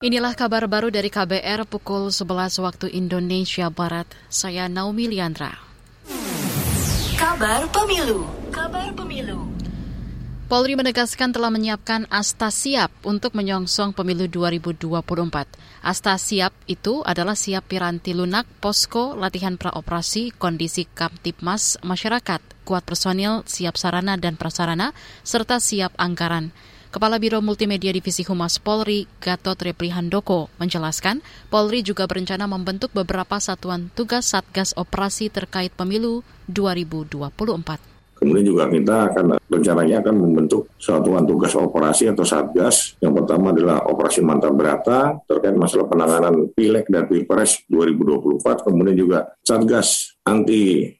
Inilah kabar baru dari KBR pukul 11 waktu Indonesia Barat. Saya Naomi Liandra. Kabar Pemilu. Kabar Pemilu. Polri menegaskan telah menyiapkan Asta Siap untuk menyongsong pemilu 2024. Asta Siap itu adalah siap piranti lunak, posko, latihan praoperasi, kondisi Kamtipmas, masyarakat, kuat personil, siap sarana dan prasarana, serta siap anggaran. Kepala Biro Multimedia Divisi Humas Polri, Gatot Reprihandoko, menjelaskan Polri juga berencana membentuk beberapa satuan tugas Satgas Operasi terkait pemilu 2024. Kemudian juga kita akan rencananya akan membentuk satuan tugas operasi atau satgas. Yang pertama adalah operasi mantap berata terkait masalah penanganan pileg dan pilpres 2024. Kemudian juga satgas anti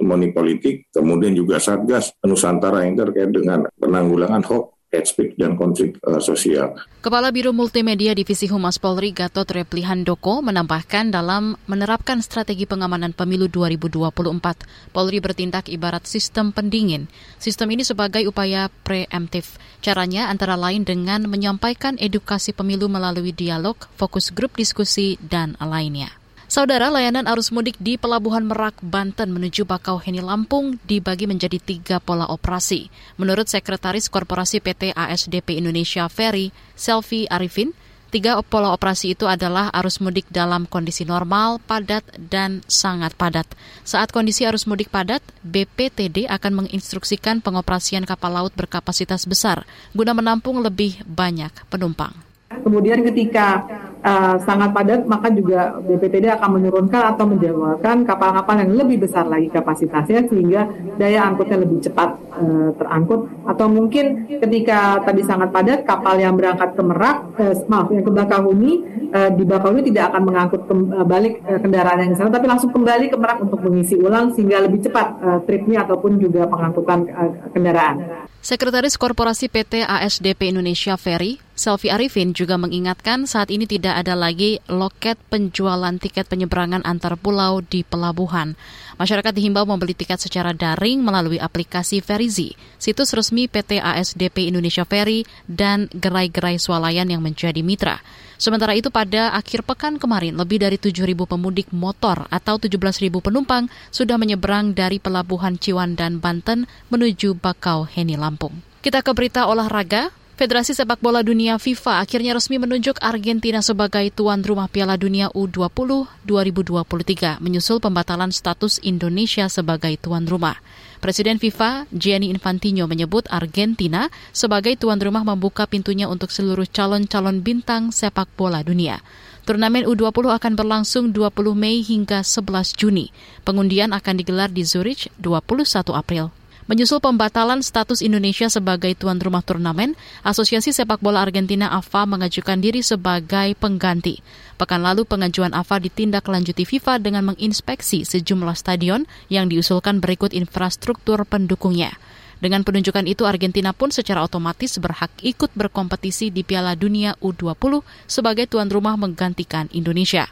money politik, kemudian juga satgas Nusantara yang terkait dengan penanggulangan hoax speech dan konflik uh, sosial. Kepala Biro Multimedia Divisi Humas Polri Gatot Replihandoko menambahkan dalam menerapkan strategi pengamanan pemilu 2024, Polri bertindak ibarat sistem pendingin. Sistem ini sebagai upaya preemptif. Caranya antara lain dengan menyampaikan edukasi pemilu melalui dialog, fokus grup diskusi, dan lainnya. Saudara, layanan arus mudik di Pelabuhan Merak, Banten menuju Bakauheni, Lampung dibagi menjadi tiga pola operasi. Menurut Sekretaris Korporasi PT ASDP Indonesia Ferry, Selvi Arifin, tiga pola operasi itu adalah arus mudik dalam kondisi normal, padat, dan sangat padat. Saat kondisi arus mudik padat, BPTD akan menginstruksikan pengoperasian kapal laut berkapasitas besar guna menampung lebih banyak penumpang. Kemudian ketika uh, sangat padat, maka juga BPTD akan menurunkan atau menjadwalkan kapal-kapal yang lebih besar lagi kapasitasnya sehingga daya angkutnya lebih cepat uh, terangkut. Atau mungkin ketika tadi sangat padat, kapal yang berangkat ke Merak, uh, maaf yang ke Bakahuni, uh, di Bakahuni tidak akan mengangkut balik uh, kendaraan yang sana, tapi langsung kembali ke Merak untuk mengisi ulang sehingga lebih cepat uh, tripnya ataupun juga pengangkutan uh, kendaraan. Sekretaris Korporasi PT ASDP Indonesia Ferry, Selvi Arifin juga mengingatkan saat ini tidak ada lagi loket penjualan tiket penyeberangan antar pulau di pelabuhan. Masyarakat dihimbau membeli tiket secara daring melalui aplikasi Ferizi, situs resmi PT ASDP Indonesia Ferry, dan gerai-gerai swalayan yang menjadi mitra. Sementara itu pada akhir pekan kemarin lebih dari 7.000 pemudik motor atau 17.000 penumpang sudah menyeberang dari pelabuhan Ciwandan, Banten menuju Bakau Heni Lampung. Kita ke berita olahraga. Federasi Sepak Bola Dunia FIFA akhirnya resmi menunjuk Argentina sebagai tuan rumah Piala Dunia U20 2023 menyusul pembatalan status Indonesia sebagai tuan rumah. Presiden FIFA Gianni Infantino menyebut Argentina sebagai tuan rumah membuka pintunya untuk seluruh calon-calon bintang sepak bola dunia. Turnamen U20 akan berlangsung 20 Mei hingga 11 Juni. Pengundian akan digelar di Zurich 21 April. Menyusul pembatalan status Indonesia sebagai tuan rumah turnamen, Asosiasi Sepak Bola Argentina AFA mengajukan diri sebagai pengganti. Pekan lalu pengajuan AFA ditindaklanjuti FIFA dengan menginspeksi sejumlah stadion yang diusulkan berikut infrastruktur pendukungnya. Dengan penunjukan itu, Argentina pun secara otomatis berhak ikut berkompetisi di Piala Dunia U20 sebagai tuan rumah menggantikan Indonesia.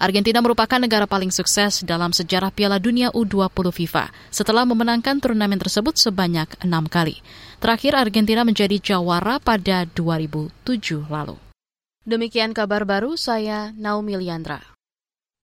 Argentina merupakan negara paling sukses dalam sejarah Piala Dunia U20 FIFA setelah memenangkan turnamen tersebut sebanyak enam kali. Terakhir Argentina menjadi jawara pada 2007 lalu. Demikian kabar baru saya Naomi Liandra.